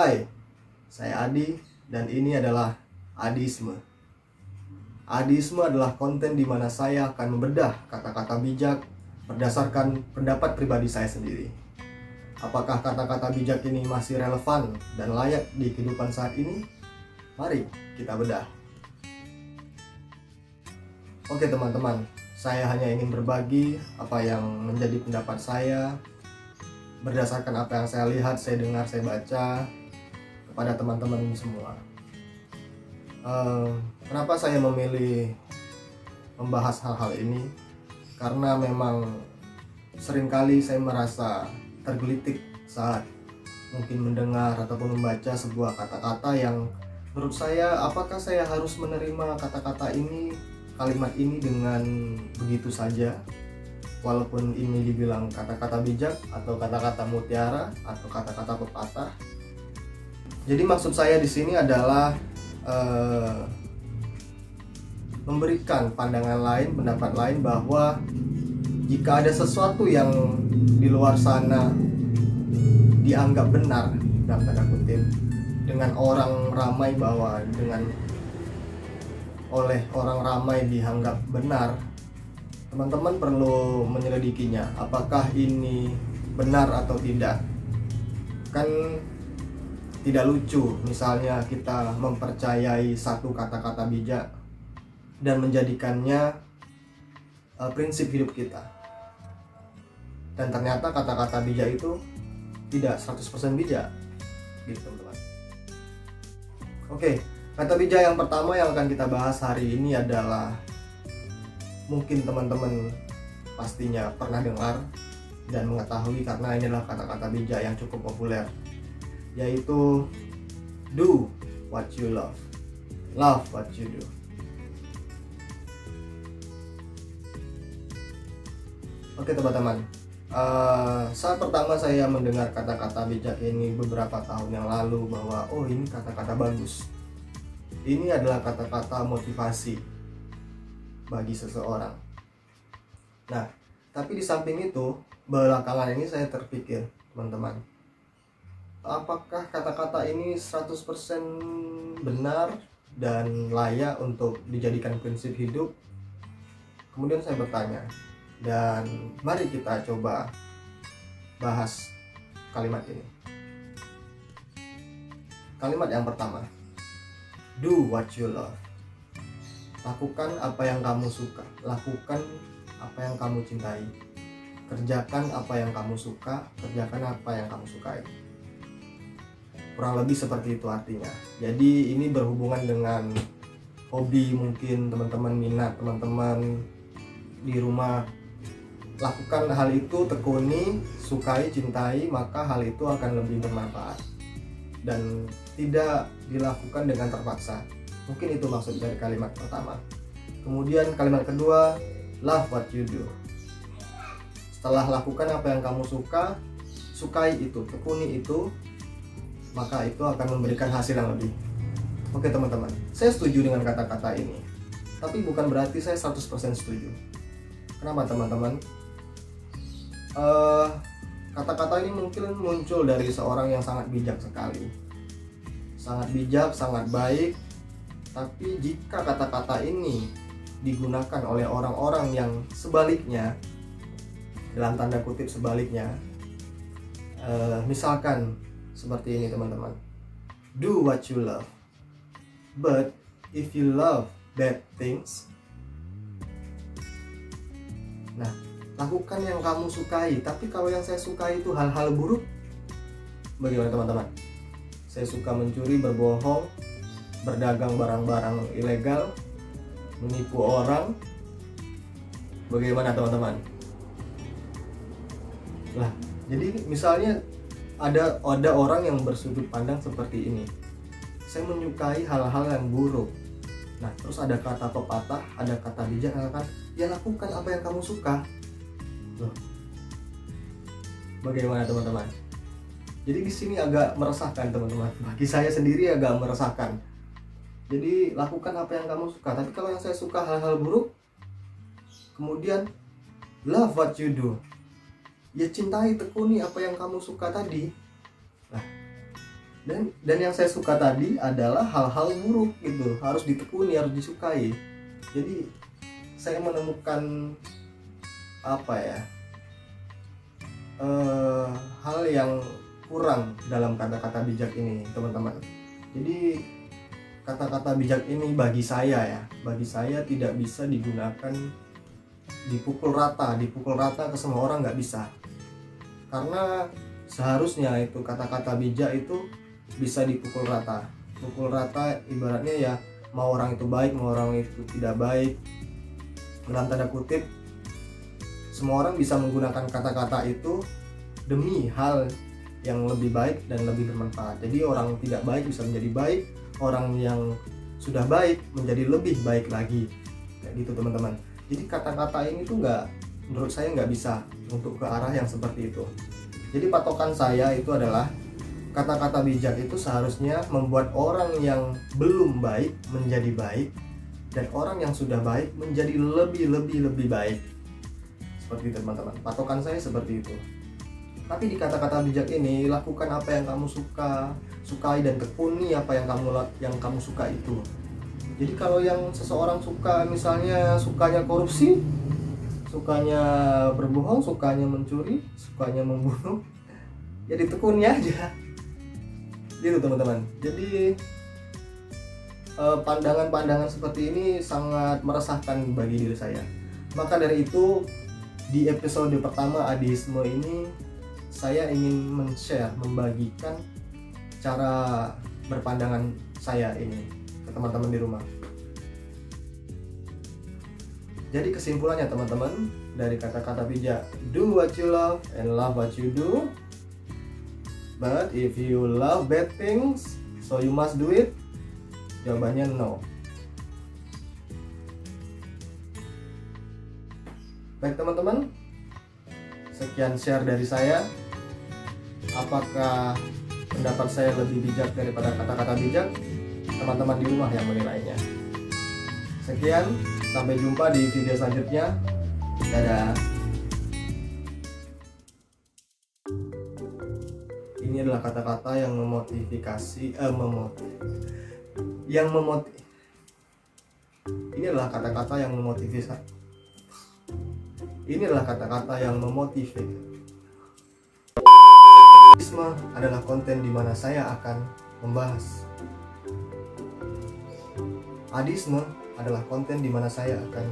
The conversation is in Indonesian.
Hai, saya Adi dan ini adalah Adisme. Adisme adalah konten di mana saya akan membedah kata-kata bijak berdasarkan pendapat pribadi saya sendiri. Apakah kata-kata bijak ini masih relevan dan layak di kehidupan saat ini? Mari kita bedah. Oke teman-teman, saya hanya ingin berbagi apa yang menjadi pendapat saya berdasarkan apa yang saya lihat, saya dengar, saya baca kepada teman-teman semua. Uh, kenapa saya memilih membahas hal-hal ini? Karena memang sering kali saya merasa tergelitik saat mungkin mendengar ataupun membaca sebuah kata-kata yang menurut saya apakah saya harus menerima kata-kata ini kalimat ini dengan begitu saja walaupun ini dibilang kata-kata bijak atau kata-kata mutiara atau kata-kata pepatah jadi maksud saya di sini adalah uh, memberikan pandangan lain pendapat lain bahwa jika ada sesuatu yang di luar sana dianggap benar dalam tanda kutip dengan orang ramai bahwa dengan oleh orang ramai dianggap benar, teman-teman perlu menyelidikinya. Apakah ini benar atau tidak? Kan tidak lucu, misalnya kita mempercayai satu kata-kata bijak dan menjadikannya uh, prinsip hidup kita. Dan ternyata kata-kata bijak itu tidak 100% bijak. Gitu, teman-teman. Oke, Kata bijak yang pertama yang akan kita bahas hari ini adalah mungkin teman-teman pastinya pernah dengar dan mengetahui karena ini adalah kata-kata bijak yang cukup populer yaitu do what you love. Love what you do. Oke teman-teman. Uh, saat pertama saya mendengar kata-kata bijak ini beberapa tahun yang lalu bahwa oh ini kata-kata bagus. Ini adalah kata-kata motivasi bagi seseorang. Nah, tapi di samping itu, belakangan ini saya terpikir, teman-teman, apakah kata-kata ini 100% benar dan layak untuk dijadikan prinsip hidup? Kemudian saya bertanya, dan mari kita coba bahas kalimat ini. Kalimat yang pertama, do what you love. Lakukan apa yang kamu suka. Lakukan apa yang kamu cintai. Kerjakan apa yang kamu suka. Kerjakan apa yang kamu sukai kurang lebih seperti itu artinya jadi ini berhubungan dengan hobi mungkin teman-teman minat teman-teman di rumah lakukan hal itu tekuni sukai cintai maka hal itu akan lebih bermanfaat dan tidak dilakukan dengan terpaksa. Mungkin itu maksud dari kalimat pertama. Kemudian kalimat kedua, love what you do. Setelah lakukan apa yang kamu suka, sukai itu, tekuni itu, maka itu akan memberikan hasil yang lebih. Oke teman-teman, saya setuju dengan kata-kata ini. Tapi bukan berarti saya 100% setuju. Kenapa teman-teman? Uh, Kata-kata ini mungkin muncul dari seorang yang sangat bijak sekali. Sangat bijak, sangat baik. Tapi jika kata-kata ini digunakan oleh orang-orang yang sebaliknya, dalam tanda kutip sebaliknya, uh, misalkan seperti ini teman-teman. Do what you love. But if you love bad things, nah lakukan yang kamu sukai tapi kalau yang saya sukai itu hal-hal buruk bagaimana teman-teman saya suka mencuri berbohong berdagang barang-barang ilegal menipu orang bagaimana teman-teman lah jadi misalnya ada ada orang yang bersudut pandang seperti ini saya menyukai hal-hal yang buruk nah terus ada kata pepatah ada kata bijak kan ya lakukan apa yang kamu suka Loh. Bagaimana teman-teman? Jadi di sini agak meresahkan teman-teman. Bagi saya sendiri agak meresahkan. Jadi lakukan apa yang kamu suka. Tapi kalau yang saya suka hal-hal buruk, kemudian love what you do. Ya cintai tekuni apa yang kamu suka tadi. Nah, dan dan yang saya suka tadi adalah hal-hal buruk gitu. Harus ditekuni harus disukai. Jadi saya menemukan apa ya eh, hal yang kurang dalam kata-kata bijak ini teman-teman. Jadi kata-kata bijak ini bagi saya ya. Bagi saya tidak bisa digunakan dipukul rata. Dipukul rata ke semua orang nggak bisa karena seharusnya itu kata-kata bijak itu bisa dipukul rata. Pukul rata ibaratnya ya mau orang itu baik mau orang itu tidak baik. Dalam tanda kutip semua orang bisa menggunakan kata-kata itu demi hal yang lebih baik dan lebih bermanfaat. Jadi orang tidak baik bisa menjadi baik orang yang sudah baik menjadi lebih baik lagi. Kayak gitu teman-teman. Jadi kata-kata ini tuh nggak menurut saya nggak bisa untuk ke arah yang seperti itu. Jadi patokan saya itu adalah kata-kata bijak itu seharusnya membuat orang yang belum baik menjadi baik dan orang yang sudah baik menjadi lebih lebih lebih baik. Seperti itu teman-teman. Patokan saya seperti itu. Tapi di kata-kata bijak ini lakukan apa yang kamu suka sukai dan tekuni apa yang kamu yang kamu suka itu. Jadi kalau yang seseorang suka misalnya sukanya korupsi sukanya berbohong sukanya mencuri sukanya membunuh. Ya ditekuni aja. Gitu teman-teman. Jadi eh, pandangan-pandangan seperti ini sangat meresahkan bagi diri saya. Maka dari itu di episode pertama adisme ini saya ingin men-share membagikan cara berpandangan saya ini ke teman-teman di rumah. Jadi kesimpulannya teman-teman dari kata-kata bijak, do what you love and love what you do. But if you love bad things, so you must do it. Jawabannya no. Baik teman-teman, sekian share dari saya. Apakah pendapat saya lebih bijak daripada kata-kata bijak, teman-teman di rumah yang menilainya. Sekian, sampai jumpa di video selanjutnya. Dadah. Ini adalah kata-kata yang memotivasi, eh, memotiv, yang memotiv. Ini adalah kata-kata yang memotivasi. Ini adalah kata-kata yang memotivasi adalah konten di mana saya akan membahas. Adisme adalah konten di mana saya akan